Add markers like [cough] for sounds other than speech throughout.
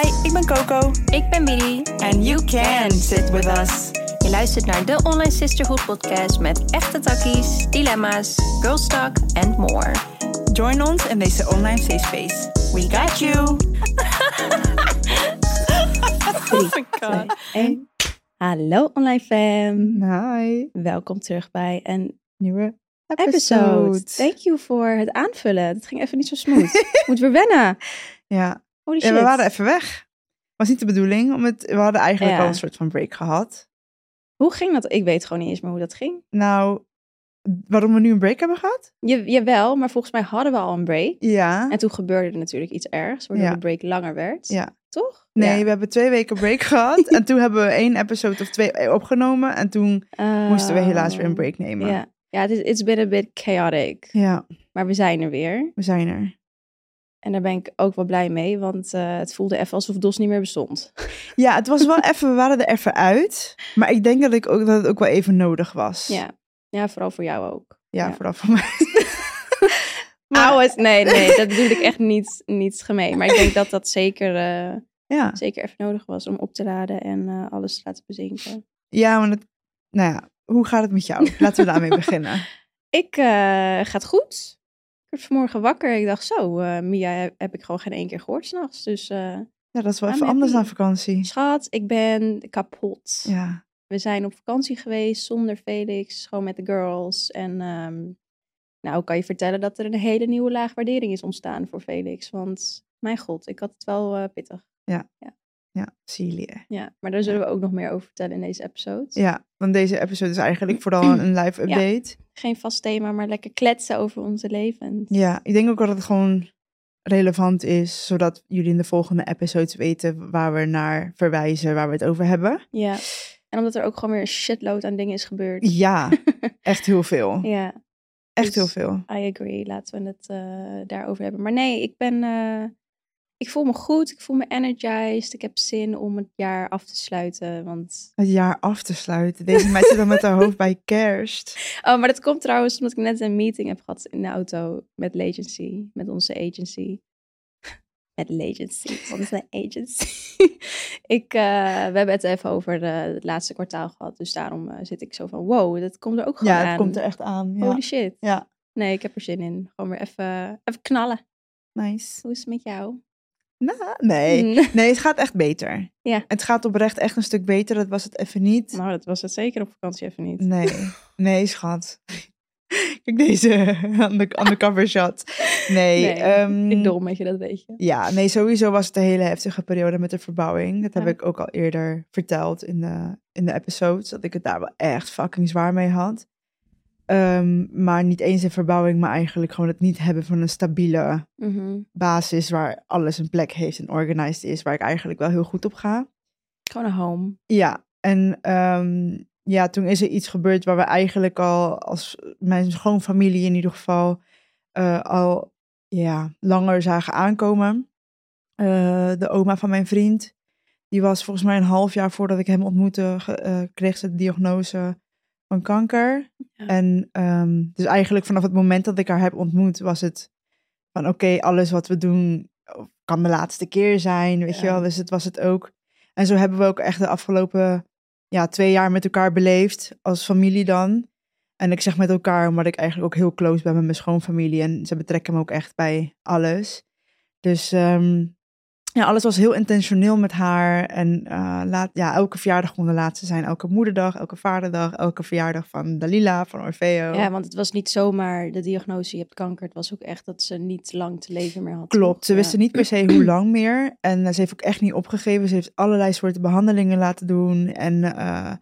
Hi, ik ben Coco. Ik ben Billy. And you can sit with us. Je luistert naar de Online Sisterhood podcast met echte takkies, dilemma's, girl talk and more. Join ons in deze online safe space. We got you. [laughs] oh my god. Hallo online fam. Hi. Welkom terug bij een Nieuwe episode. episode. Thank you voor het aanvullen. Het ging even niet zo smooth. [laughs] Moet weer wennen. Ja. Holy shit. ja, we waren even weg. Was niet de bedoeling. Om het, we hadden eigenlijk Ja. al een soort van break gehad. Hoe ging dat? Ik weet gewoon niet eens meer hoe dat ging. Nou, waarom we nu een break hebben gehad? Je, jawel, maar volgens mij hadden we al een break. Ja. En toen gebeurde er natuurlijk iets ergs, waardoor Ja. de break langer werd. Ja. Toch? Nee, Ja. we hebben twee weken break gehad. [laughs] en toen hebben we één episode of twee opgenomen. En toen moesten we helaas weer een break nemen. Oh. Ja, ja het is it's been a bit chaotic. Ja, Maar we zijn er weer. we zijn er. En daar ben ik ook wel blij mee, want eh, het voelde even alsof DOS niet meer bestond. [laughs] Ja, het was wel even, we waren er even uit. Maar ik denk dat, ik ook, dat het ook wel even nodig was. Ja, ja vooral voor jou ook. Ja, Ja. vooral voor mij. [laughs] Maar- nee, nee, dat bedoel ik echt niet, niet gemeen. Maar ik denk dat dat zeker, eh, [laughs] Ja, zeker even nodig was om op te laden en eh, alles te laten bezinken. ja want het, nou ja, hoe gaat het met jou? Laten we daarmee beginnen. Ik gaat goed. Ik werd vanmorgen wakker. Ik dacht zo, eh, Mia heb, heb ik gewoon geen één keer gehoord s'nachts. Dus eh, Ja, dat is wel even anders dan vakantie. schat, ik ben kapot. Ja, We zijn op vakantie geweest zonder Felix, gewoon met de girls. En ehm, nou, kan je vertellen dat er een hele nieuwe laag waardering is ontstaan voor Felix. Want mijn god, ik had het wel eh, pittig. ja, Celia. Ja, maar daar zullen we ook nog meer over vertellen in deze episode. Ja, want deze episode is eigenlijk [clears throat] vooral een live Ja. update. Geen vast thema, maar lekker kletsen over onze levens. Ja, ik denk ook dat het gewoon relevant is, zodat jullie in de volgende episodes weten waar we naar verwijzen, waar we het over hebben. Ja. En omdat er ook gewoon weer een shitload aan dingen is gebeurd. Ja, [laughs] echt heel veel. Ja, Echt dus- heel veel. I agree. Laten we het eh, daarover hebben. Maar nee, ik ben... eh, ik voel me goed. Ik voel me energized. Ik heb zin om het jaar af te sluiten. Want... Het jaar af te sluiten. Deze meid zit dan met haar hoofd bij kerst. [laughs] Oh, maar dat komt trouwens omdat ik net een meeting heb gehad in de auto met Legency. Met onze agency. [laughs] Met Legency. Onze agency. [laughs] ik, eh, we hebben het even over het laatste kwartaal gehad. Dus daarom eh, zit ik zo van, wow, dat komt er ook gewoon Ja, aan. het komt er echt aan. Ja. Holy shit. ja, Nee, ik heb er zin in. Gewoon weer even, even knallen. nice. Hoe is het met jou? Nou, nee. Mm. Nee, het gaat echt beter. Ja. Het gaat oprecht echt een stuk beter. Dat was het even niet. Nou, dat was het zeker op vakantie even niet. Nee, nee, schat. [laughs] Kijk deze [laughs] aan de, aan de cover shot. Nee, Nee, ehm, Ik dom met je, dat weet je. Ja, nee, sowieso was het een hele heftige periode met de verbouwing. Dat heb Ja. ik ook al eerder verteld in de, in de episodes. Dat ik het daar wel echt fucking zwaar mee had. Ehm, maar niet eens de verbouwing, maar eigenlijk gewoon het niet hebben van een stabiele Mhm. basis waar alles een plek heeft en organized is, waar ik eigenlijk wel heel goed op ga. Gewoon een home. Ja, en ehm, ja, toen is er iets gebeurd waar we eigenlijk al als mijn schoonfamilie in ieder geval eh, al ja, langer zagen aankomen. Eh, de oma van mijn vriend, die was volgens mij een half jaar voordat ik hem ontmoette, eh, kreeg ze de diagnose van kanker. Ja. En ehm, dus eigenlijk vanaf het moment dat ik haar heb ontmoet, was het van oké, alles wat we doen kan de laatste keer zijn, weet je wel. Dus het was het ook. En zo hebben we ook echt de afgelopen ja, twee jaar met elkaar beleefd, als familie dan. En ik zeg met elkaar, omdat ik eigenlijk ook heel close ben met mijn schoonfamilie. En ze betrekken me ook echt bij alles. Dus ehm, ja, alles was heel intentioneel met haar. En eh, laat, ja, elke verjaardag kon de laatste zijn. Elke moederdag, elke vaderdag, elke verjaardag van Dalila, van Orfeo. Ja, want het was niet zomaar de diagnose, je hebt kanker. Het was ook echt dat ze niet lang te leven meer had. Klopt, ze Ja. wisten niet per se hoe lang meer. En eh, ze heeft ook echt niet opgegeven. Ze heeft allerlei soorten behandelingen laten doen. En eh,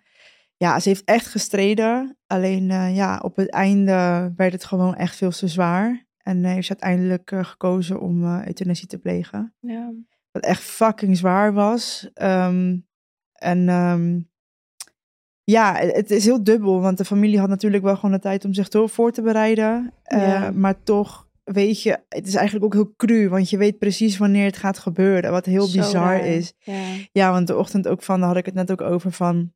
ja, ze heeft echt gestreden. Alleen ja, op het einde werd het gewoon echt veel te zwaar. En heeft ze uiteindelijk gekozen om euthanasie te plegen. Ja. Wat echt fucking zwaar was. Ehm, en ehm, ja, het is heel dubbel. Want de familie had natuurlijk wel gewoon de tijd om zich voor te bereiden. Eh. Maar toch, weet je, het is eigenlijk ook heel cru. Want je weet precies wanneer het gaat gebeuren. Wat heel Zo bizar raar. is. Ja. Ja, want de ochtend ook van, daar had ik het net ook over van...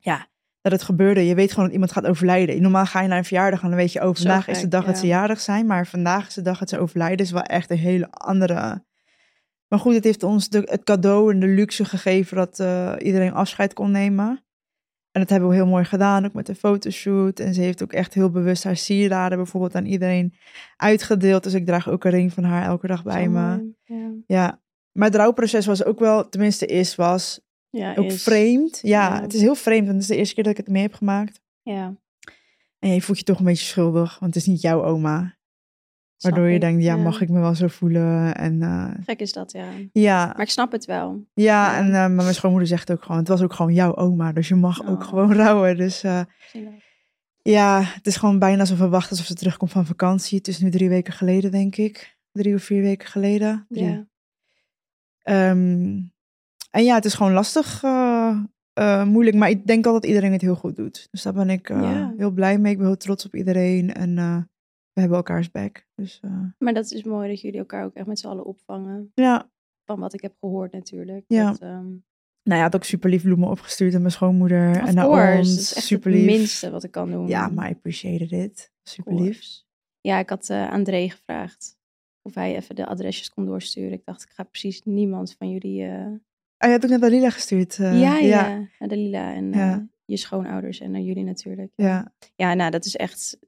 Ja, dat het gebeurde. Je weet gewoon dat iemand gaat overlijden. Normaal ga je naar een verjaardag en dan weet je... Oh, Zo vandaag is de dag dat ze jarig zijn. Maar vandaag is de dag dat ze overlijden. is wel echt een hele andere Maar goed, het heeft ons de, het cadeau en de luxe gegeven dat eh, iedereen afscheid kon nemen. En dat hebben we heel mooi gedaan, ook met de fotoshoot. En ze heeft ook echt heel bewust haar sieraden bijvoorbeeld aan iedereen uitgedeeld. Dus ik draag ook een ring van haar elke dag bij Zo me. mooi. Ja, Ja, maar het rouwproces was ook wel, tenminste is, was ja ook is. vreemd. Ja, Ja. het is heel vreemd, want het is de eerste keer dat ik het mee heb gemaakt. Ja, En je voelt je toch een beetje schuldig, want het is niet jouw oma. Waardoor je ik. denkt, ja, mag ik me wel zo voelen? En eh, Gek is dat, ja. ja, Maar ik snap het wel. ja, ja. en eh, maar mijn schoonmoeder zegt ook gewoon, het was ook gewoon jouw oma, dus je mag ook Oh. gewoon rouwen. Dus eh, ja, het is gewoon bijna alsof we wachten alsof ze terugkomt van vakantie. Het is nu drie weken geleden, denk ik. Drie of vier weken geleden. Drie. Ja. Ehm, en ja, het is gewoon lastig, moeilijk, maar ik denk wel dat iedereen het heel goed doet. Dus daar ben ik heel blij mee. Ik ben heel trots op iedereen en we hebben elkaars back. Dus eh, Maar dat is mooi dat jullie elkaar ook echt met z'n allen opvangen. ja, Van wat ik heb gehoord natuurlijk. Ja. Dat, ehm, nou ja, had ook super lief bloemen opgestuurd aan mijn schoonmoeder of en naar course, ons. dat is echt super het minste wat ik kan doen. Ja, maar I appreciated it. Super lief. Ja, ik had aan Dree gevraagd of hij even de adresjes kon doorsturen. Ik dacht, ik ga precies niemand van jullie... Oh, je hebt ook net naar Lila gestuurd. ja, ja, ja, naar Lila en Ja. je schoonouders en naar jullie natuurlijk. ja. Ja, nou, dat is echt...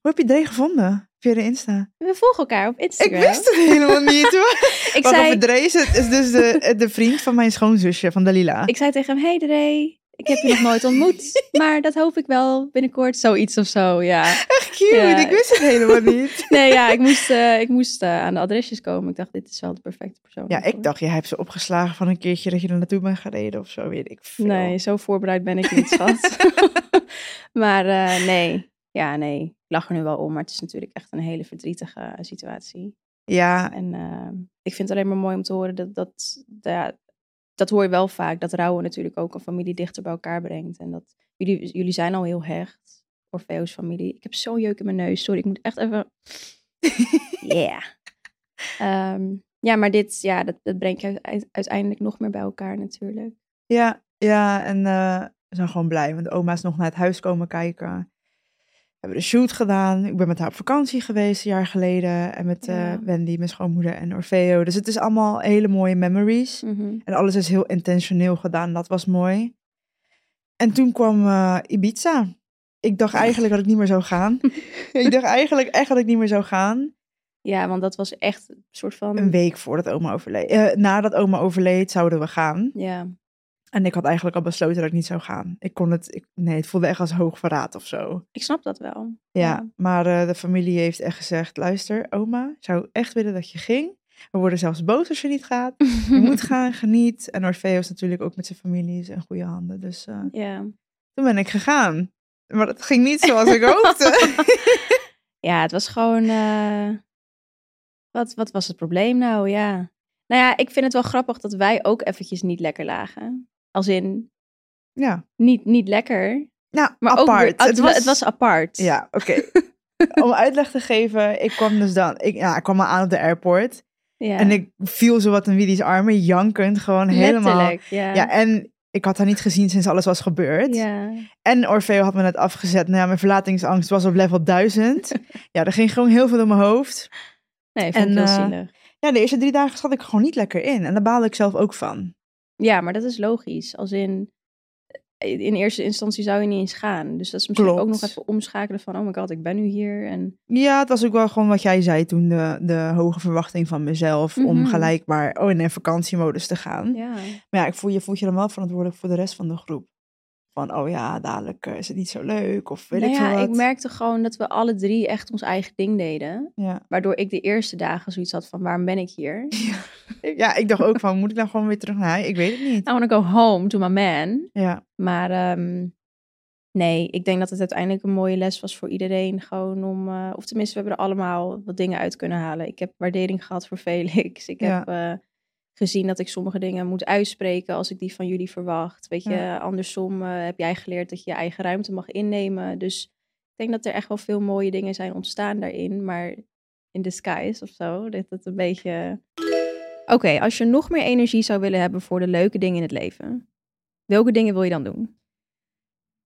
Hoe heb je Dre gevonden? Via de Insta. We volgen elkaar op Ik Instagram. wist het helemaal niet hoor. [laughs] ik, Wacht zei, Dre is, het, is dus de, de vriend van mijn schoonzusje, van Dalila. ik zei tegen hem, hey Dree, ik heb je nog nooit ontmoet. [laughs] Maar dat hoop ik wel binnenkort. Zoiets of zo, ja. Echt cute, Ja. ik wist het helemaal niet. [laughs] Nee, ja, ik moest, eh, ik moest eh, aan de adresjes komen. Ik dacht, dit is wel de perfecte persoon. Ja, ik dacht, jij hebt ze opgeslagen van een keertje dat je er naartoe bent gereden of zo, weet ik veel. Nee, zo voorbereid ben ik niet, schat. maar eh, nee, ja, nee. Ik lach er nu wel om, maar het is natuurlijk echt een hele verdrietige eh, situatie. Ja, En eh, ik vind het alleen maar mooi om te horen dat, dat, ja, dat hoor je wel vaak, dat rouwen natuurlijk ook een familie dichter bij elkaar brengt. En dat jullie, jullie zijn al heel hecht, Orfeo's familie. Ik heb zo'n jeuk in mijn neus, sorry, ik moet echt even... [laughs] yeah. Ehm, ja, maar dit, ja, dat, dat brengt je uite- uiteindelijk nog meer bij elkaar natuurlijk. ja, ja, en eh, we zijn gewoon blij, want oma is nog naar het huis komen kijken. We hebben de shoot gedaan. Ik ben met haar op vakantie geweest een jaar geleden. En met eh. Wendy, mijn schoonmoeder en Orfeo. Dus het is allemaal hele mooie memories. Mhm. En alles is heel intentioneel gedaan. Dat was mooi. En toen kwam eh, Ibiza. Ik dacht eigenlijk dat ik niet meer zou gaan. [laughs] ik dacht eigenlijk echt dat ik niet meer zou gaan. Ja, want dat was echt een soort van... Een week voordat oma overleed. eh, nadat oma overleed zouden we gaan. Ja, En ik had eigenlijk al besloten dat ik niet zou gaan. Ik kon het, ik, nee, het voelde echt als hoog verraad of zo. ik snap dat wel. Ja, maar eh, de familie heeft echt gezegd, luister oma, zou echt willen dat je ging. We worden zelfs boos als je niet gaat. Je [laughs] moet gaan, geniet. En Orfeo is natuurlijk ook met zijn familie in goede handen. Dus Ja. toen ben ik gegaan. Maar dat ging niet zoals ik hoopte. [laughs] ja, het was gewoon... eh, Wat, wat was het probleem nou? Ja. Nou ja, ik vind het wel grappig dat wij ook eventjes niet lekker lagen. Als in, ja, niet, niet lekker, nou, maar apart. ook... weer- het, was, het was apart. Ja, oké. [laughs] Om uitleg te geven, ik kwam dus dan, ik, ja, ik kwam maar aan op de airport. Ja. En ik viel zo wat in Willy's armen, jankend, gewoon helemaal. Letterlijk, ja. Ja, en ik had haar niet gezien sinds alles was gebeurd. Ja. En Orfeo had me net afgezet. Nou ja, mijn verlatingsangst was op level 1000. [laughs] ja, er ging gewoon heel veel door mijn hoofd. Nee, vond ik En, heel eh, zielig. Ja, de eerste drie dagen zat ik gewoon niet lekker in. En daar baalde ik zelf ook van. Ja, maar dat is logisch. Als in, eh, in eerste instantie zou je niet eens gaan. Dus dat is misschien Klopt. ook nog even omschakelen van, oh my god, ik ben nu hier. En Ja, het was ook wel gewoon wat jij zei toen, de, de hoge verwachting van mezelf. Om Mhm. gelijk maar oh, in een vakantiemodus te gaan. ja, Maar ja, ik voel, je voelt je dan wel verantwoordelijk voor de rest van de groep. Van, oh ja, dadelijk eh, is het niet zo leuk. Of weet nou ik ja, wat. ik merkte gewoon dat we alle drie echt ons eigen ding deden. Ja. Waardoor ik de eerste dagen zoiets had van, waarom ben ik hier? [laughs] ja, ik dacht ook van, moet ik dan gewoon weer terug naar huis? Ik weet het niet. I want to go home to my man. Ja, Maar ehm, nee, ik denk dat het uiteindelijk een mooie les was voor iedereen. Gewoon om, eh, of tenminste, we hebben er allemaal wat dingen uit kunnen halen. Ik heb waardering gehad voor Felix. Ik Ja. heb eh, gezien dat ik sommige dingen moet uitspreken als ik die van jullie verwacht. Weet je, Ja. andersom eh, heb jij geleerd dat je je eigen ruimte mag innemen. Dus ik denk dat er echt wel veel mooie dingen zijn ontstaan daarin. Maar in disguise of zo, dat het een beetje... Oké, als je nog meer energie zou willen hebben voor de leuke dingen in het leven. Welke dingen wil je dan doen?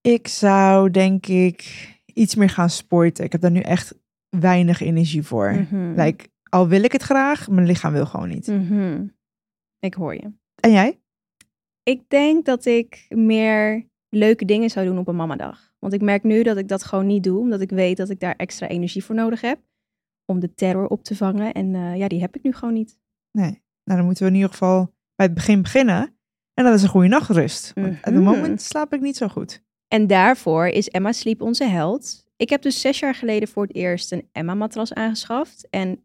ik zou denk ik iets meer gaan sporten. Ik heb daar nu echt weinig energie voor. Mhm. Like, al wil ik het graag, mijn lichaam wil gewoon niet. Mhm. Ik hoor je. En jij? Ik denk dat ik meer leuke dingen zou doen op een mamadag. Want ik merk nu dat ik dat gewoon niet doe, omdat ik weet dat ik daar extra energie voor nodig heb. Om de terror op te vangen. En eh, ja, die heb ik nu gewoon niet. Nee. Nou, dan moeten we in ieder geval bij het begin beginnen. En dat is een goede nachtrust. Op het Mhm. moment slaap ik niet zo goed. En daarvoor is Emma Sleep onze held. Ik heb dus zes jaar geleden voor het eerst een Emma-matras aangeschaft. En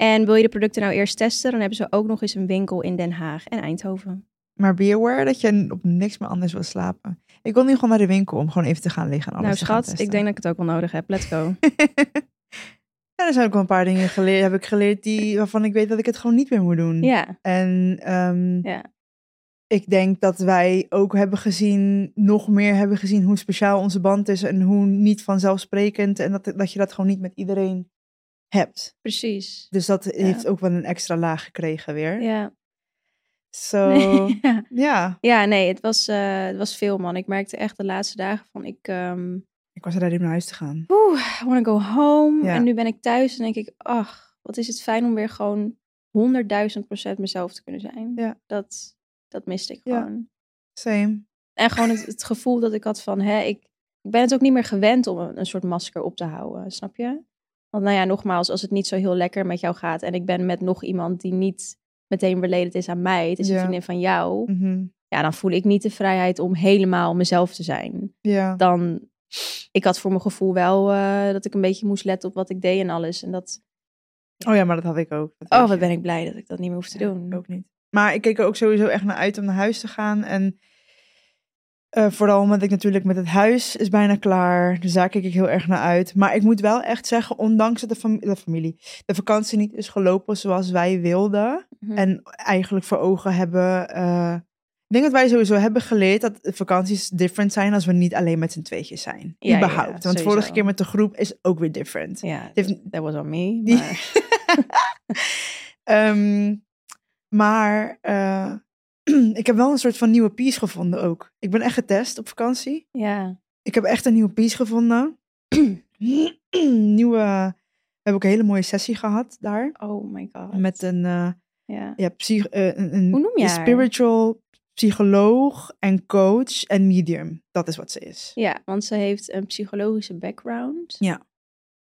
En wil je de producten nou eerst testen, dan hebben ze ook nog eens een winkel in Den Haag en Eindhoven. Maar be aware dat je op niks meer anders wil slapen. Ik wil nu gewoon naar de winkel om gewoon even te gaan liggen en alles nou te gaan schat, ik denk dat ik het ook wel nodig heb. Let's go. ja, er zijn ook wel een paar dingen geleerd, heb ik geleerd die, waarvan ik weet dat ik het gewoon niet meer moet doen. ja, En ehm, Ja. ik denk dat wij ook hebben gezien, nog meer hebben gezien hoe speciaal onze band is en hoe niet vanzelfsprekend en dat, dat je dat gewoon niet met iedereen hebt. precies. Dus dat heeft ook wel een extra laag gekregen weer. Ja. Zo, [laughs] ja. ja. ja, nee, het was, eh, het was veel, man. Ik merkte echt de laatste dagen van ik... ehm Ik was ready om naar huis te gaan. Oeh, I want to go home. Ja. En nu ben ik thuis en denk ik, ach, wat is het fijn om weer gewoon 100.000 procent mezelf te kunnen zijn. Ja. Dat, dat miste ik Ja. gewoon. Same. En gewoon het, het gevoel dat ik had van, hè, ik, ik ben het ook niet meer gewend om een, een soort masker op te houden, snap je? Want nou ja, nogmaals, als het niet zo heel lekker met jou gaat en ik ben met nog iemand die niet meteen related is aan mij, het is Ja. een vriendin van jou, Mhm. ja, dan voel ik niet de vrijheid om helemaal mezelf te zijn. Ja. Dan, ik had voor mijn gevoel wel eh, dat ik een beetje moest letten op wat ik deed en alles. En dat, Oh ja, maar dat had ik ook. Dat oh, wat je. ben ik blij dat ik dat niet meer hoef te doen. ook niet. Maar ik keek er ook sowieso echt naar uit om naar huis te gaan. En eh, vooral omdat ik natuurlijk met het huis is bijna klaar. Dus daar keek ik heel erg naar uit. Maar ik moet wel echt zeggen, ondanks dat de, fami- de familie, de vakantie niet is gelopen zoals wij wilden. Mhm. En eigenlijk voor ogen hebben. eh, ik denk dat wij sowieso hebben geleerd dat vakanties different zijn als we niet alleen met z'n tweetjes zijn. Ja, Überhaupt. ja, Want sowieso. vorige keer met de groep is ook weer different. ja, that was on me. Maar, [laughs] Ehm, maar eh, [clears throat] ik heb wel een soort van nieuwe piece gevonden ook. Ik ben echt getest op vakantie. ja, Ik heb echt een nieuwe piece gevonden. [clears throat] nieuwe, we hebben ook een hele mooie sessie gehad daar. oh my god. Met een, eh, ja. ja, psych, eh, een, een Hoe noem je haar? spiritual psycholoog en coach en medium. Dat is wat ze is. ja, want ze heeft een psychologische background. Ja.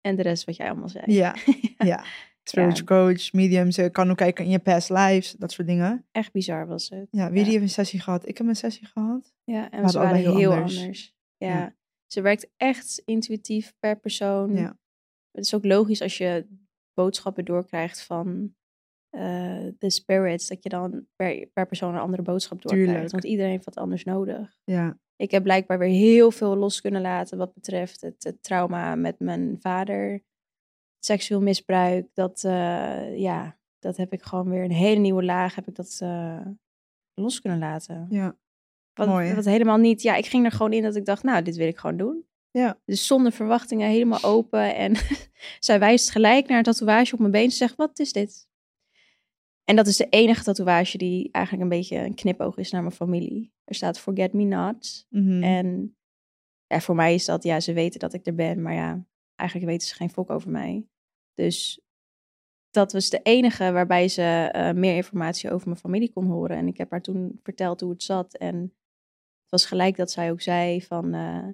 En de rest wat jij allemaal zei. Ja, [laughs] ja. Spiritual coach, medium. Ze kan ook kijken in je past lives, dat soort dingen. Echt bizar was het. Ja, wie Ja. die heeft een sessie gehad? Ik heb een sessie gehad. Ja, en hadden ze waren heel, heel anders. anders. Ja. Ja. Ze werkt echt intuïtief per persoon. Ja. Het is ook logisch als je boodschappen doorkrijgt van eh, de spirits, dat je dan per, per persoon een andere boodschap doorkrijgt. Tuurlijk. Want iedereen heeft wat anders nodig. Ja, Ik heb blijkbaar weer heel veel los kunnen laten wat betreft het, het trauma met mijn vader. Seksueel misbruik, dat, eh, ja, dat heb ik gewoon weer een hele nieuwe laag heb ik dat eh, los kunnen laten. ja. Wat, Mooi, wat helemaal niet, ja, ik ging er gewoon in dat ik dacht, nou, dit wil ik gewoon doen. Ja. Dus zonder verwachtingen, helemaal open. En [laughs] zij wijst gelijk naar een tatoeage op mijn been. Ze zegt, wat is dit? En dat is de enige tatoeage die eigenlijk een beetje een knipoog is naar mijn familie. Er staat Forget Me Not. Mhm. En ja, voor mij is dat, ja, ze weten dat ik er ben, maar ja, eigenlijk weten ze geen fok over mij. Dus dat was de enige waarbij ze eh, meer informatie over mijn familie kon horen. En ik heb haar toen verteld hoe het zat. En het was gelijk dat zij ook zei van, eh,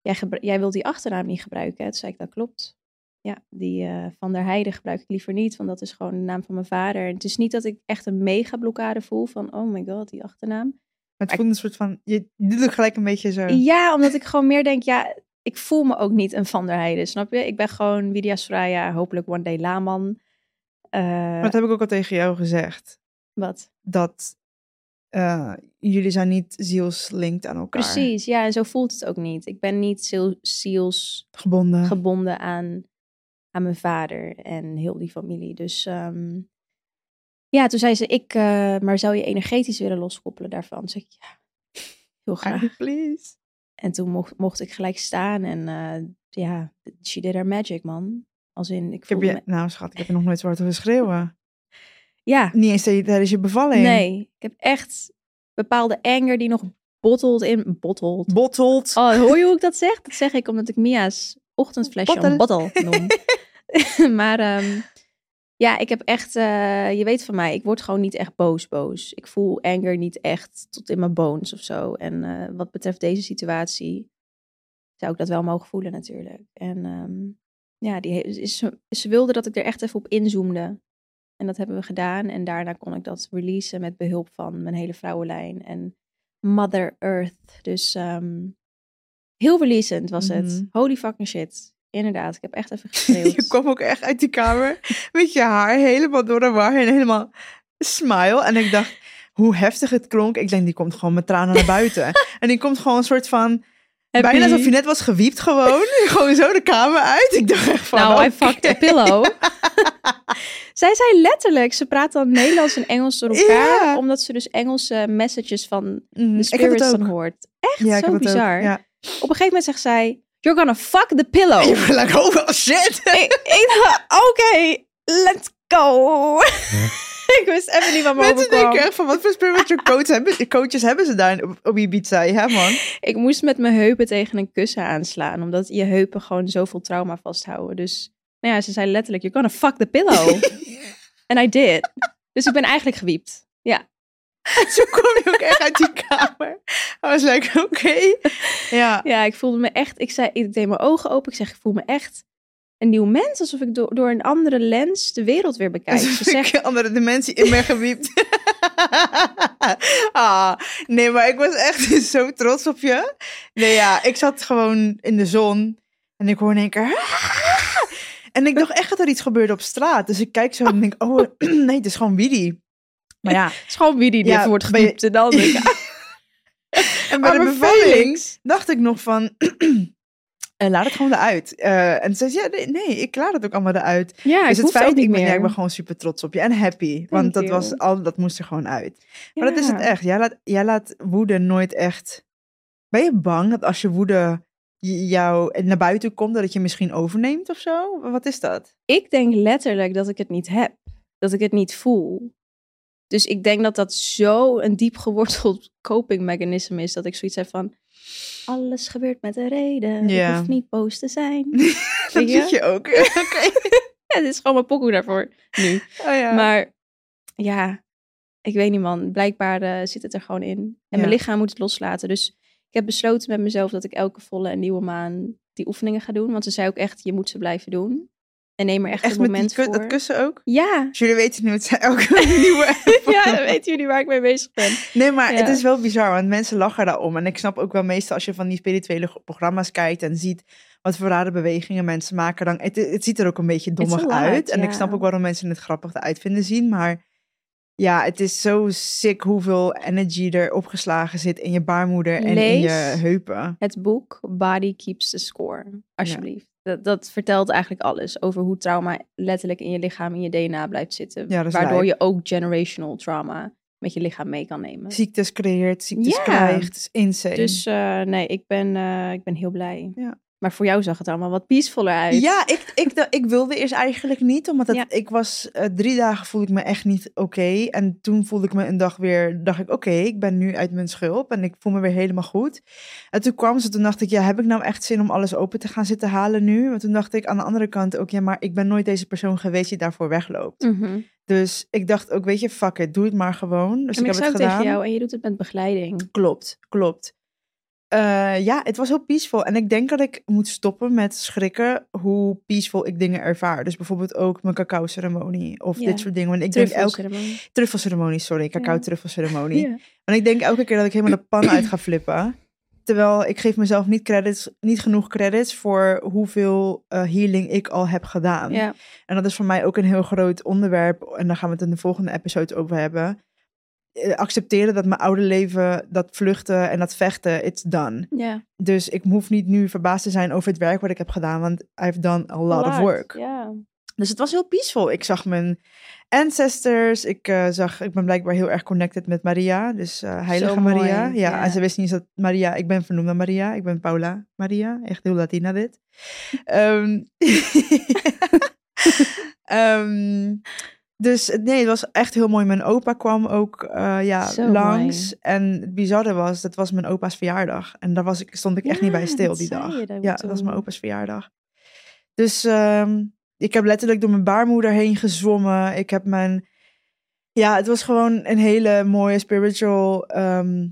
jij, jij wilt die achternaam niet gebruiken. hè? Toen zei ik, dat klopt. Ja, die eh, Van der Heijden gebruik ik liever niet, want dat is gewoon de naam van mijn vader. En het is niet dat ik echt een mega blokkade voel van, oh my god, die achternaam. Maar het voelt een soort van, je, je doet ook gelijk een beetje zo. Ja, omdat ik gewoon meer denk, ja, ik voel me ook niet een Van der Heijden, snap je? Ik ben gewoon Vidya Soraya, hopelijk one day Laman. Eh, Maar dat heb ik ook al tegen jou gezegd. wat? Dat eh, jullie zijn niet zielslinked aan elkaar. Precies, ja, en zo voelt het ook niet. Ik ben niet ziel, zielsgebonden Gebonden. aan, aan mijn vader en heel die familie. Dus ehm, ja, toen zei ze, ik, eh, maar zou je energetisch willen loskoppelen daarvan? Zeg ik, ja, Heel graag. Please. En toen mocht, mocht ik gelijk staan en eh, ja, she did her magic, man. Als in, ik Ik heb je, me- nou schat, ik heb je nog nooit zo hard horen schreeuwen. [laughs] Ja, Niet eens tijdens je bevalling. nee. Ik heb echt bepaalde anger die nog bottelt in... Bottelt. Bottelt. Oh, hoor je hoe ik dat zeg? Dat zeg ik omdat ik Mia's ochtendflesje een bottle noem. [laughs] [laughs] maar ehm, ja, ik heb echt... eh, je weet van mij, ik word gewoon niet echt boos boos. Ik voel anger niet echt tot in mijn bones of zo. En eh, wat betreft deze situatie zou ik dat wel mogen voelen natuurlijk. En ehm, ja, die, he- is, ze- ze wilde dat ik er echt even op inzoomde. En dat hebben we gedaan. En daarna kon ik dat releasen met behulp van mijn hele vrouwenlijn en Mother Earth. Dus ehm, heel releasend was het. Mhm. Holy fucking shit. Inderdaad, ik heb echt even [laughs] geschreeuwd. Je kwam ook echt uit die kamer met je haar helemaal door de war en helemaal smile. En ik dacht, hoe heftig het klonk. Ik denk, die komt gewoon met tranen naar buiten. [laughs] en die komt gewoon een soort van... Happy. Bijna alsof je net was gewiept gewoon. [laughs] gewoon zo de kamer uit. Ik dacht echt van... Nou, I oké. fucked a pillow. Zij zei letterlijk, ze praat dan Nederlands en Engels door elkaar. Omdat ze dus Engelse messages van Mhm, de heb spirits dan hoort. Echt Ja, zo bizar. Ja. Op een gegeven moment zegt zij, you're gonna fuck the pillow. [laughs] Ik like, oh shit. [laughs] ik, ik dacht, oké, let's go. [laughs] ik wist even niet wat me Mensen overkwam. denken echt van, wat voor spiritual coach hebben, coaches hebben ze daar op, op Ibiza? Ja man. Ik moest met mijn heupen tegen een kussen aanslaan, omdat je heupen gewoon zoveel trauma vasthouden. Dus nou ja, ze zei letterlijk, you're gonna fuck the pillow. And I did. Dus ik ben eigenlijk gewiept. Ja. [laughs] Zo kwam je ook echt uit die kamer. I was like, oké. Ja. Ja, ik voelde me echt, ik zei, ik deed mijn ogen open. Ik zeg, ik voel me echt een nieuw mens. Alsof ik door, door een andere lens de wereld weer bekijk. Ze Alsof zegt, ik een andere dimensie in ben gewiept. [laughs] ah, nee, maar ik was echt [laughs] zo trots op je. Nee, ja, ik zat gewoon in de zon en ik hoor in één keer... En ik dacht echt dat er iets gebeurde op straat. Dus ik kijk zo en denk, oh [clears throat] nee, het is gewoon Widi. Maar ja, het is gewoon wie die Ja, dit wordt gewiept. En dan denk [laughs] ik, en bij [laughs] de bevalling Felix. dacht ik nog van... [clears throat] eh, laat het gewoon eruit. Eh, en ze zei, ja, nee, nee, ik laat het ook allemaal eruit. Ja, dus ik het feit, niet ik ben, ja, meer. ik ben gewoon super trots op je en happy. want dat, you. was al, dat moest er gewoon uit. Maar dat is het echt. Jij laat, jij laat woede nooit echt... Ben je bang dat als je woede jou naar buiten komt, dat het je misschien overneemt of zo? Wat is dat? Ik denk letterlijk dat ik het niet heb. Dat ik het niet voel. Dus ik denk dat dat zo een diep geworteld [laughs] coping mechanism is. Dat ik zoiets heb van... Alles gebeurt met een reden. Ja. Ik hoef niet boos te zijn. [laughs] Dat je? zit je ook. [laughs] Oké. Ja, dit is gewoon mijn pokoe daarvoor nu. Oh ja. Maar ja, ik weet niet man. Blijkbaar eh, zit het er gewoon in. En Ja. mijn lichaam moet het loslaten. Dus ik heb besloten met mezelf dat ik elke volle en nieuwe maan die oefeningen ga doen. Want ze zei ook echt, je moet ze blijven doen. En neem er echt, echt een met die moment ku- voor. dat kussen ook? Ja. Dus jullie weten nu, het zijn [laughs] elke nieuwe [laughs] app. ja, dan weten jullie waar ik mee bezig ben. Nee, maar Ja. het is wel bizar, want mensen lachen daarom. En ik snap ook wel meestal als je van die spirituele programma's kijkt en ziet wat voor rare bewegingen mensen maken, dan het, het ziet er ook een beetje dommig uit. En ik snap ook waarom mensen het grappig eruit vinden zien, maar ja, het is zo sick hoeveel energy er opgeslagen zit in je baarmoeder en in je heupen. Het boek Body Keeps the Score, alsjeblieft. Dat, dat vertelt eigenlijk alles over hoe trauma letterlijk in je lichaam, in je DNA blijft zitten. Ja, waardoor je ook generational trauma met je lichaam mee kan nemen. Ziektes creëert, ziektes Ja. krijgt, is insane. Dus eh, nee, ik ben, eh, ik ben heel blij. Ja. Maar voor jou zag het allemaal wat peacefuler uit. Ja, ik, ik, ik wilde eerst eigenlijk niet, omdat het, Ja. ik was eh, drie dagen voelde ik me echt niet oké. En toen voelde ik me een dag weer, dacht ik, oké, ik ben nu uit mijn schulp en ik voel me weer helemaal goed. En toen kwam ze, toen dacht ik, ja, heb ik nou echt zin om alles open te gaan zitten halen nu? Want toen dacht ik aan de andere kant ook, ja, maar ik ben nooit deze persoon geweest die daarvoor wegloopt. Mhm. Dus ik dacht ook, weet je, fuck it, doe het maar gewoon. Dus En ik ik heb het gedaan. tegen jou, en je doet het met begeleiding. Klopt, klopt. Eh, ja, het was heel peaceful. En ik denk dat ik moet stoppen met schrikken hoe peaceful ik dingen ervaar. Dus bijvoorbeeld ook mijn cacao-ceremonie of Ja. dit soort dingen. Want ik denk elke Truffelceremonie. sorry, Ja. cacao-truffelceremonie. Ja. Want ik denk elke keer dat ik helemaal de pan uit ga flippen. Terwijl ik geef mezelf niet, credits, niet genoeg credits voor hoeveel eh, healing ik al heb gedaan. Ja. En dat is voor mij ook een heel groot onderwerp. En daar gaan we het in de volgende episode over hebben. Eh, accepteren dat mijn oude leven, dat vluchten en dat vechten, it's done. ja. Dus ik hoef niet nu verbaasd te zijn over het werk wat ik heb gedaan, want I've done a lot, of work. Ja. Dus het was heel peaceful. Ik zag mijn ancestors. Ik, eh, zag, ik ben blijkbaar heel erg connected met Maria. Dus eh, heilige Zo mooi, Maria. Ja, en ze wist niet dat Maria... Ik ben vernoemd naar Maria. Ik ben Paula Maria. Echt heel Latina dit. [laughs] Ehm, [laughs] ehm, dus nee, het was echt heel mooi. Mijn opa kwam ook eh, ja, Zo langs. mooi. En het bizarre was, dat was mijn opa's verjaardag. En daar was ik, stond ik echt niet bij stil dat die dag. Ja, dat was mijn opa's verjaardag. Dus ehm, ik heb letterlijk door mijn baarmoeder heen gezwommen. Ik heb mijn... Ja, het was gewoon een hele mooie spiritual ehm,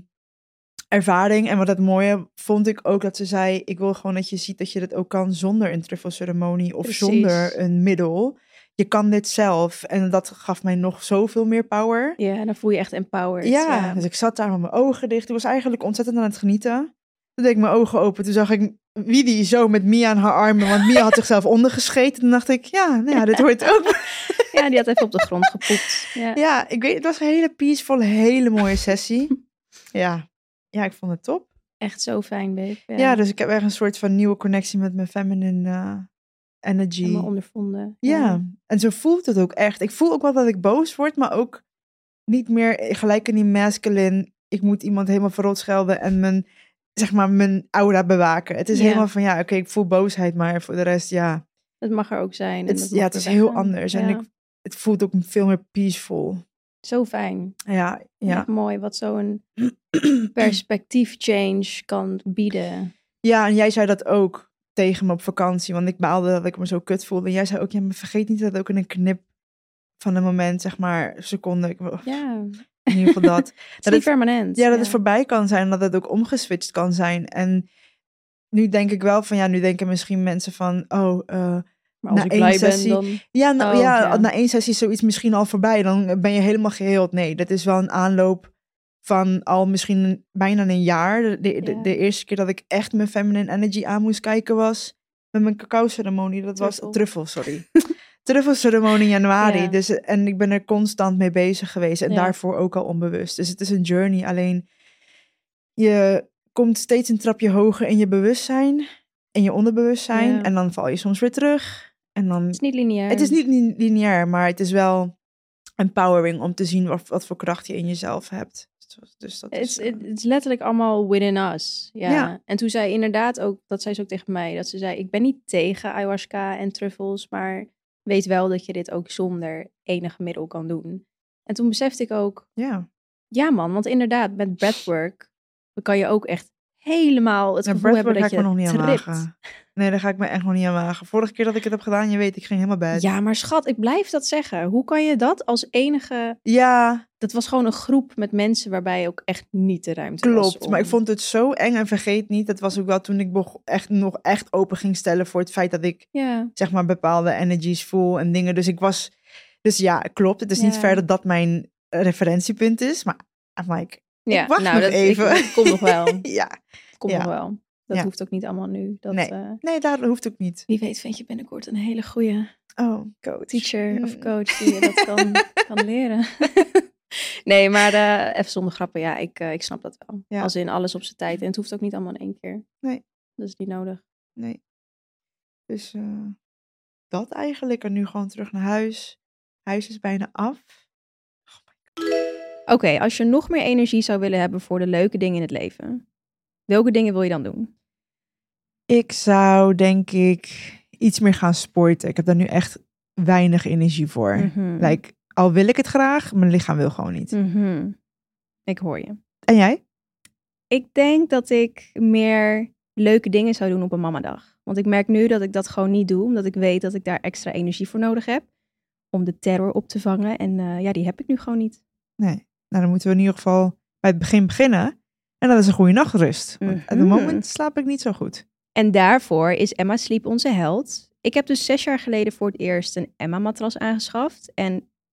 ervaring. En wat het mooie vond ik ook dat ze zei... Ik wil gewoon dat je ziet dat je dit ook kan zonder een truffelceremonie of Precies. zonder een middel. Je kan dit zelf. En dat gaf mij nog zoveel meer power. Ja, en dan voel je echt empowered. Ja, dus ik zat daar met mijn ogen dicht. Ik was eigenlijk ontzettend aan het genieten. Toen deed ik mijn ogen open. Toen zag ik Widi zo met Mia aan haar armen. Want Mia had zichzelf [laughs] ondergescheten. Toen dacht ik, ja, nou ja, dit hoort ook. [laughs] Ja, die had even op de grond gepoept. Ja. Ja, ik weet, het was een hele peaceful, hele mooie sessie. Ja, ja ik vond het top. Echt zo fijn, babe. Ja, Ja, dus ik heb echt een soort van nieuwe connectie met mijn feminine eh, energy. Helemaal ondervonden. Ja, en zo voelt het ook echt. Ik voel ook wel dat ik boos word, maar ook niet meer gelijk in die masculine. Ik moet iemand helemaal verrot schelden en mijn, zeg maar, mijn aura bewaken. Het is Ja. helemaal van, ja, oké, ik voel boosheid, maar voor de rest, ja. Het mag er ook zijn. en Het, ja, het is heel anders. En ik, het voelt ook veel meer peaceful. Zo fijn. Ja, ja. Echt mooi wat zo'n [clears throat] perspectief change kan bieden. Ja, en jij zei dat ook tegen me op vakantie, want ik baalde dat ik me zo kut voelde. En jij zei ook, ja, maar vergeet niet dat ook in een knip van een moment, zeg maar, seconde, ik, Ja, in ieder geval dat. [laughs] het is Dat niet het- permanent. Ja, dat het voorbij kan zijn, dat het ook omgeswitcht kan zijn. En nu denk ik wel van, ja, nu denken misschien mensen van, oh, eh, Maar als na ik één ben, sessie- dan... ja, nou, Oh, ja, ja. na één sessie is zoiets misschien al voorbij, dan ben je helemaal geheeld. Nee, dat is wel een aanloop van al misschien bijna een jaar. De, de, de- Ja. de eerste keer dat ik echt mijn feminine energy aan moest kijken was met mijn cacao ceremonie. Dat Truffel. was truffel, sorry. [laughs] Truffelceremonie in januari. Ja. Dus, en ik ben er constant mee bezig geweest. En Ja. daarvoor ook al onbewust. Dus het is een journey. Alleen je komt steeds een trapje hoger in je bewustzijn. In je onderbewustzijn. Ja. En dan val je soms weer terug. En dan Het is niet lineair. het is niet li- lineair, maar het is wel empowering om te zien wat, wat voor kracht je in jezelf hebt. Dus, dat Het is, eh, het is letterlijk allemaal within us. Ja. Ja. En toen zei inderdaad ook, dat zei ze ook tegen mij, dat ze zei, ik ben niet tegen ayahuasca en truffels, maar weet wel dat je dit ook zonder enig middel kan doen. En toen besefte ik ook, ja. ja man, want inderdaad, met breathwork kan je ook echt helemaal het Met gevoel hebben dat ga ik je me nog niet aan wagen. Nee, daar ga ik me echt nog niet aan wagen. Vorige keer dat ik het heb gedaan, je weet, ik ging helemaal bad. Ja, maar schat, ik blijf dat zeggen. Hoe kan je dat als enige... Ja, Dat was gewoon een groep met mensen waarbij ook echt niet de ruimte was. klopt. Maar ik vond het zo eng en vergeet niet, dat was ook wel toen ik echt, nog echt open ging stellen voor het feit dat ik Ja, zeg maar bepaalde energies voel en dingen. Dus ik was, dus ja, klopt. Het is niet Ja. ver dat dat mijn referentiepunt is, maar I'm like, ja. wacht nou, nog dat, even. Ik, het komt nog wel. [laughs] Ja. komt nog wel. Dat hoeft ook niet allemaal nu. Dat, Nee. eh, Nee, daar hoeft ook niet. wie weet vind je binnenkort een hele goede Oh, coach. teacher of Mm. coach die je dat kan, [laughs] kan leren. [laughs] nee, maar eh, even zonder grappen. Ja, ik, eh, ik snap dat wel. Ja. Als in alles op zijn tijd. En het hoeft ook niet allemaal in één keer. Nee. Dat is niet nodig. Nee. Dus eh, dat eigenlijk. En nu gewoon terug naar huis. Huis is bijna af. Oké, als je nog meer energie zou willen hebben voor de leuke dingen in het leven. Welke dingen wil je dan doen? Ik zou denk ik iets meer gaan sporten. Ik heb daar nu echt weinig energie voor. Mhm. Like, al wil ik het graag, mijn lichaam wil gewoon niet. Mhm. Ik hoor je. En jij? Ik denk dat ik meer leuke dingen zou doen op een mamadag. Want ik merk nu dat ik dat gewoon niet doe, omdat ik weet dat ik daar extra energie voor nodig heb. Om de terror op te vangen. En eh, ja, die heb ik nu gewoon niet. Nee. Nou, dan moeten we in ieder geval bij het begin beginnen. En dat is een goede nachtrust. Want op het Mhm. moment slaap ik niet zo goed. En daarvoor is Emma Sleep onze held. Ik heb dus zes jaar geleden voor het eerst een Emma-matras aangeschaft. En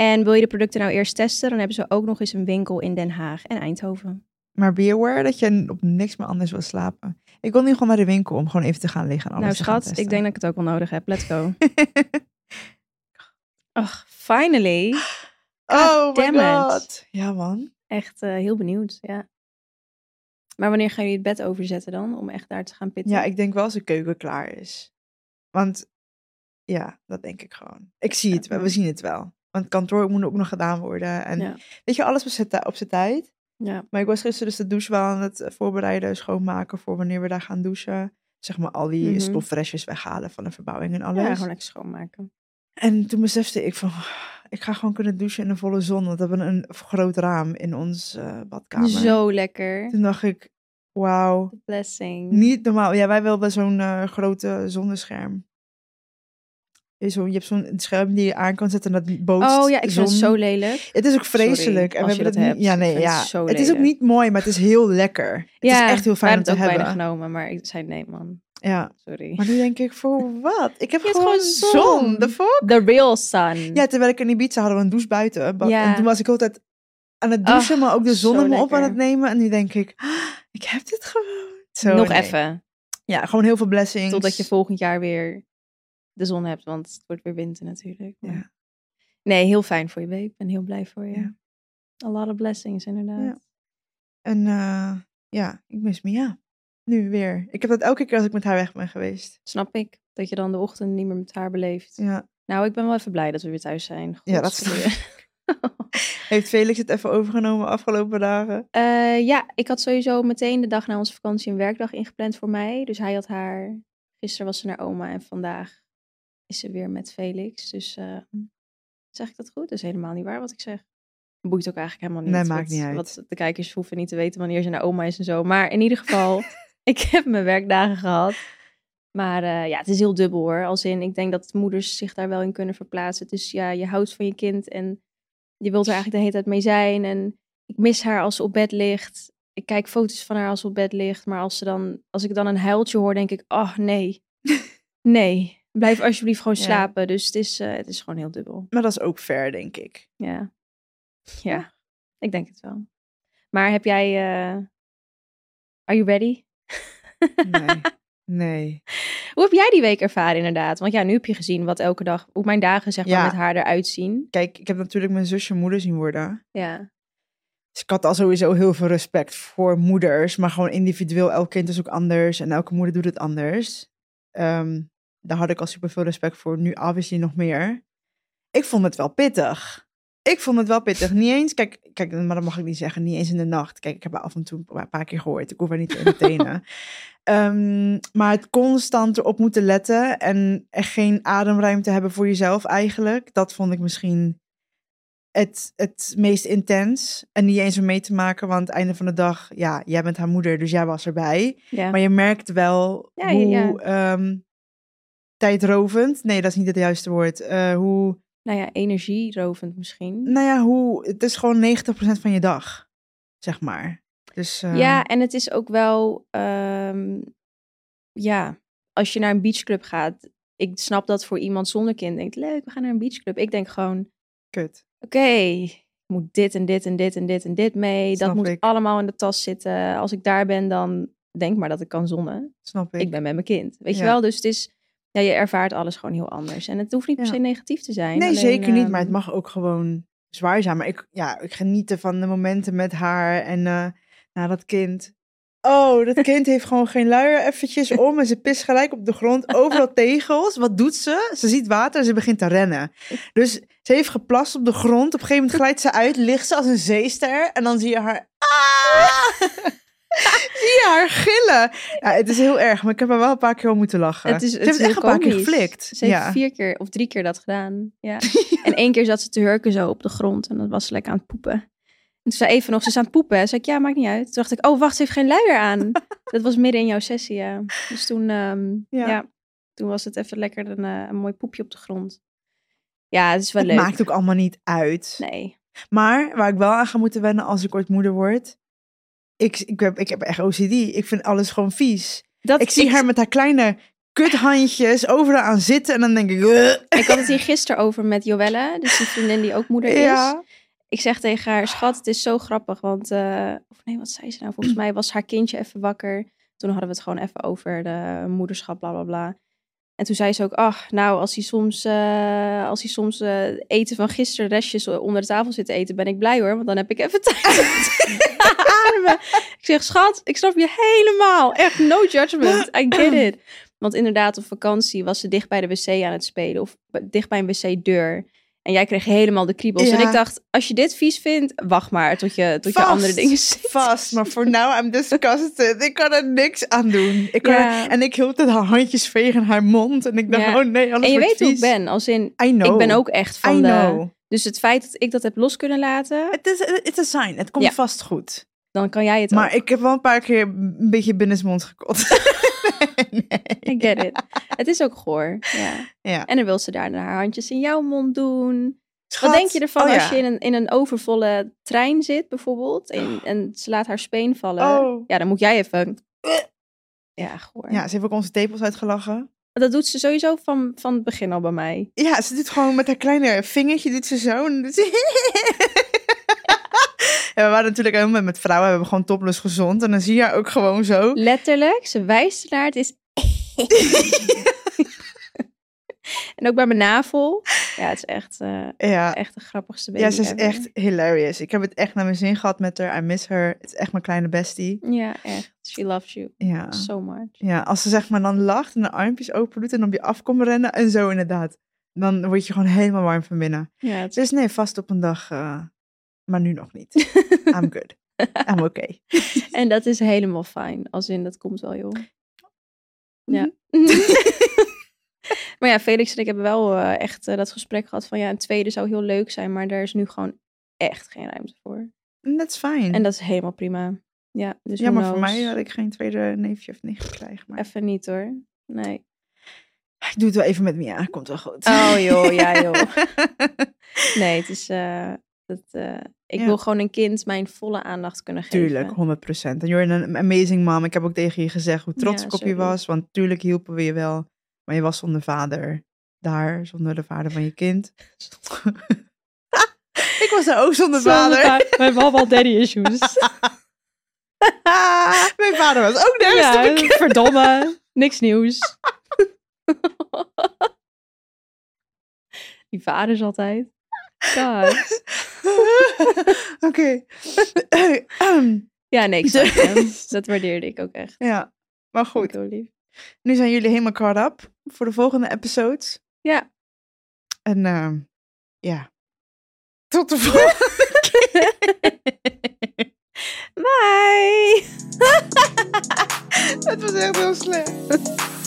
En wil je de producten nou eerst testen, dan hebben ze ook nog eens een winkel in Den Haag en Eindhoven. Maar be aware dat je op niks meer anders wil slapen. Ik wil nu gewoon naar de winkel om gewoon even te gaan liggen en alles nou te gaan schat, ik denk dat ik het ook wel nodig heb. Let's go. [laughs] Ach, finally. oh my damn it. god. Ja man. Echt eh, heel benieuwd, ja. Maar wanneer gaan jullie het bed overzetten dan, om echt daar te gaan pitten? Ja, ik denk wel als de keuken klaar is. Want ja, dat denk ik gewoon. Ik zie het wel, we zien het wel. Want het kantoor moet ook nog gedaan worden. En Ja. weet je, alles op zijn tij- op zijn tijd. Ja. Maar ik was gisteren dus de douche wel aan het voorbereiden, schoonmaken voor wanneer we daar gaan douchen. Zeg maar al die stofrestjes weghalen van de verbouwing en alles. ja, gewoon lekker schoonmaken. En toen besefte ik van, ik ga gewoon kunnen douchen in de volle zon. Want we hebben een groot raam in ons eh, badkamer. Zo lekker. Toen dacht ik, wauw, Blessing. niet normaal. Ja, wij wilden zo'n eh, grote zonnescherm. Je, zo, je hebt zo'n scherm die je aan kan zetten en dat bootst Oh ja, ik vind het zo lelijk. Het is ook Sorry, vreselijk. en we hebben dat het niet. Ja, Ik nee, vind het ja. zo Het is ook niet mooi, maar het is heel lekker. Het ja, is echt heel fijn om te hebben het ook bijna genomen, maar ik zei nee man. Ja, Sorry. maar nu denk ik, voor wat? Ik heb gewoon, gewoon zon. De fuck? The real sun. Ja, terwijl ik in Ibiza hadden we een douche buiten. Ja. En toen was ik altijd aan het douchen, maar ook de zon me op aan het nemen. En nu denk ik, ah, ik heb dit gewoon. Zo, Nog nee. even. Ja, gewoon heel veel blessings. Totdat je volgend jaar weer de zon hebt, want het wordt weer winter natuurlijk. Maar- Ja. Nee, heel fijn voor je, babe. Ik ben heel blij voor je. Ja. A lot of blessings, inderdaad. Ja. En eh, ja, ik mis Mia. Nu weer. Ik heb dat elke keer als ik met haar weg ben geweest. Snap ik, dat je dan de ochtend niet meer met haar beleeft. Ja. Nou, ik ben wel even blij dat we weer thuis zijn. Ja, dat Godsverdomme. [laughs] Heeft Felix het even overgenomen afgelopen dagen? Eh, ja, ik had sowieso meteen de dag na onze vakantie een werkdag ingepland voor mij. Dus hij had haar. Gisteren was ze naar oma en vandaag is ze weer met Felix. Dus eh, zeg ik dat goed? Dat is helemaal niet waar wat ik zeg. Boeit ook eigenlijk helemaal niet. Nee, maakt wat, niet uit. Wat de kijkers hoeven niet te weten wanneer ze naar oma is en zo. Maar in ieder geval, [laughs] ik heb mijn werkdagen gehad. Maar eh, ja, het is heel dubbel hoor. Als in, ik denk dat moeders zich daar wel in kunnen verplaatsen. Dus ja, je houdt van je kind en je wilt er eigenlijk de hele tijd mee zijn. En ik mis haar als ze op bed ligt. Ik kijk foto's van haar als ze op bed ligt. Maar als, ze dan, als ik dan een huiltje hoor, denk ik, oh nee. [laughs] Nee, blijf alsjeblieft gewoon Ja. slapen. Dus het is, eh, het is gewoon heel dubbel. Maar dat is ook fair, denk ik. Ja. Ja, ik denk het wel. Maar heb jij... eh are you ready? Nee. [laughs] nee. Hoe heb jij die week ervaren inderdaad? Want ja, nu heb je gezien wat elke dag, hoe mijn dagen zeg maar Ja. met haar eruit zien. Kijk, ik heb natuurlijk mijn zusje moeder zien worden. Ja, Dus ik had al sowieso heel veel respect voor moeders. Maar gewoon individueel, elk kind is ook anders. En elke moeder doet het anders. Ehm, daar had ik al super veel respect voor. Nu obviously nog meer. Ik vond het wel pittig. Ik vond het wel pittig. Niet eens, kijk, kijk, maar dat mag ik niet zeggen. Niet eens in de nacht. Kijk, ik heb af en toe een paar keer gehoord. Ik hoef haar niet te [laughs] entertainen. Ehm, maar het constant erop moeten letten. En er geen ademruimte hebben voor jezelf eigenlijk. Dat vond ik misschien het, het meest intens. En niet eens om mee te maken, want aan het einde van de dag, ja, jij bent haar moeder, dus jij was erbij. ja. Maar je merkt wel Ja, ja, hoe ehm, tijdrovend, nee, dat is niet het juiste woord. eh, hoe, nou ja, energierovend misschien. nou ja, hoe, het is gewoon 90% van je dag, zeg maar. Dus eh, Ja, en het is ook wel, ehm, ja, als je naar een beachclub gaat. Ik snap dat voor iemand zonder kind denkt, leuk, we gaan naar een beachclub. Ik denk gewoon, kut. oké, ik moet dit en dit en dit en dit en dit mee. Snap dat moet ik. allemaal in de tas zitten. Als ik daar ben, dan denk maar dat ik kan zonnen. Snap ik. Ik ben met mijn kind. Weet je wel? Dus het is, ja, je ervaart alles gewoon heel anders. En het hoeft niet per se negatief te zijn. Nee, alleen, zeker niet, maar het ehm, mag ook gewoon zwaar zijn. Maar ik, ja, ik geniet van de momenten met haar en eh nou, dat kind. Oh, dat [laughs] kind heeft gewoon geen luier eventjes om en ze pist gelijk op de grond, overal tegels. Wat doet ze? Ze ziet water en ze begint te rennen. Dus ze heeft geplast op de grond. Op een gegeven moment glijdt ze uit, ligt ze als een zeester en dan zie je haar... Ah! Zie je haar gillen. Ja, het is heel erg, maar ik heb er wel een paar keer om moeten lachen. Het is, ze het heeft is echt een paar keer geflikt. Ze heeft ja. vier keer of drie keer dat gedaan. [laughs] Ja. En één keer zat ze te hurken zo op de grond. En dan was ze lekker aan het poepen. En toen zei even nog, ze is aan het poepen. Toen zei ik, ja, maakt niet uit. Toen dacht ik, oh, wacht, ze heeft geen luier aan. [laughs] dat was midden in jouw sessie, ja. Dus toen, ehm, Ja. ja. toen was het even lekker een, eh, een mooi poepje op de grond. Ja, het is wel Het leuk. maakt ook allemaal niet uit. Nee. Maar waar ik wel aan ga moeten wennen als ik ooit moeder word. Ik, ik, heb, ik heb echt OCD. Ik vind alles gewoon vies. Dat, Ik zie haar met haar kleine kuthandjes, overal aan zitten. En dan denk ik... Ik had het hier gisteren over met Joelle, dus die vriendin die ook moeder is. Ja. Ik zeg tegen haar, schat, het is zo grappig, want... eh, of nee, wat zei ze nou? Volgens mij was haar kindje even wakker. Toen hadden we het gewoon even over de moederschap, bla bla bla. En toen zei ze ook, ach, nou, als hij soms, eh, als hij soms eh, eten van gisteren restjes onder de tafel zit te eten, ben ik blij hoor, want dan heb ik even tijd [laughs] Ik zeg, schat, ik snap je helemaal. Echt, no judgment. I get it. Want inderdaad, op vakantie was ze dicht bij de wc aan het spelen. Of dicht bij een wc-deur. En jij kreeg helemaal de kriebels. Ja. En ik dacht, als je dit vies vindt, wacht maar tot je, tot je andere dingen ziet. Vast, maar voor now I'm disgusted. Ik kan er niks aan doen. Ik kan Ja. er- en ik hield het haar handjes vegen in haar mond. En ik dacht, Ja. oh nee, anders En je weet hoe ik ben. Als in, I know. ik ben ook echt I van de... know. Dus het feit dat ik dat heb los kunnen laten, Het is it's a sign. Het komt vast goed. Dan kan jij het Maar ook. ik heb wel een paar keer een beetje binnensmond gekot. [laughs] nee. I get it. Het is ook goor. Ja. Ja. En dan wil ze daarna haar handjes in jouw mond doen. Schat. Wat denk je ervan Oh, als ja. je in een, in een overvolle trein zit, bijvoorbeeld, en, en ze laat haar speen vallen? Oh. Ja, dan moet jij even... Ja, goor. Ja, ze heeft ook onze tepels uitgelachen. Dat doet ze sowieso van, van het begin al bij mij. Ja, ze doet gewoon met haar kleine vingertje, doet ze zo. En dan doet ze... [laughs] We waren natuurlijk helemaal met vrouwen, we hebben gewoon topless gezond. En dan zie je haar ook gewoon zo. Letterlijk, ze wijst ernaar, het is... [laughs] en ook bij mijn navel. Ja, het is echt, eh, Ja, echt de grappigste baby ja ze is ever. echt hilarious. Ik heb het echt naar mijn zin gehad met haar. I miss her. Het is echt mijn kleine bestie. Ja, echt. She loves you Ja. so much. Ja, als ze zeg maar dan lacht en de armpjes open doet en op je af komt rennen en zo inderdaad. Dan word je gewoon helemaal warm van binnen. Ja, het is Dus nee, vast op een dag, eh, maar nu nog niet. [laughs] I'm good. I'm okay. [laughs] En dat is helemaal fijn. Als in, dat komt wel, joh. Ja. [laughs] maar ja, Felix en ik hebben wel eh, echt eh, dat gesprek gehad van... Ja, een tweede zou heel leuk zijn, maar daar is nu gewoon echt geen ruimte voor. That's fine. En dat is helemaal prima. Ja, dus ja, maar voor mij had ik geen tweede neefje of nicht krijgen. Maar Even niet hoor. Nee. ik doe het wel even met Mia. Komt wel goed. Oh joh, ja joh. Nee, het is... eh, dat, ik Ja. wil gewoon een kind mijn volle aandacht kunnen geven. Tuurlijk, 100%. En you're an amazing mom. Ik heb ook tegen je gezegd hoe trots Ja, ik op je was. Want tuurlijk hielpen we je wel. Maar je was zonder vader daar, zonder de vader van je kind. [laughs] ik was daar ook zonder vader. [laughs] We hebben allemaal daddy issues. [laughs] Mijn vader was ook nergens te ja, verdomme. Niks nieuws. Die vaders altijd. God. [laughs] Oké. Ja, nee, ik snap hem. Dat waardeerde ik ook echt. ja, maar Goed. Nu zijn jullie helemaal caught up voor de volgende episodes. Ja. En ehm, ja, tot de volgende keer. [laughs] Bye! [laughs] Het was echt heel slecht.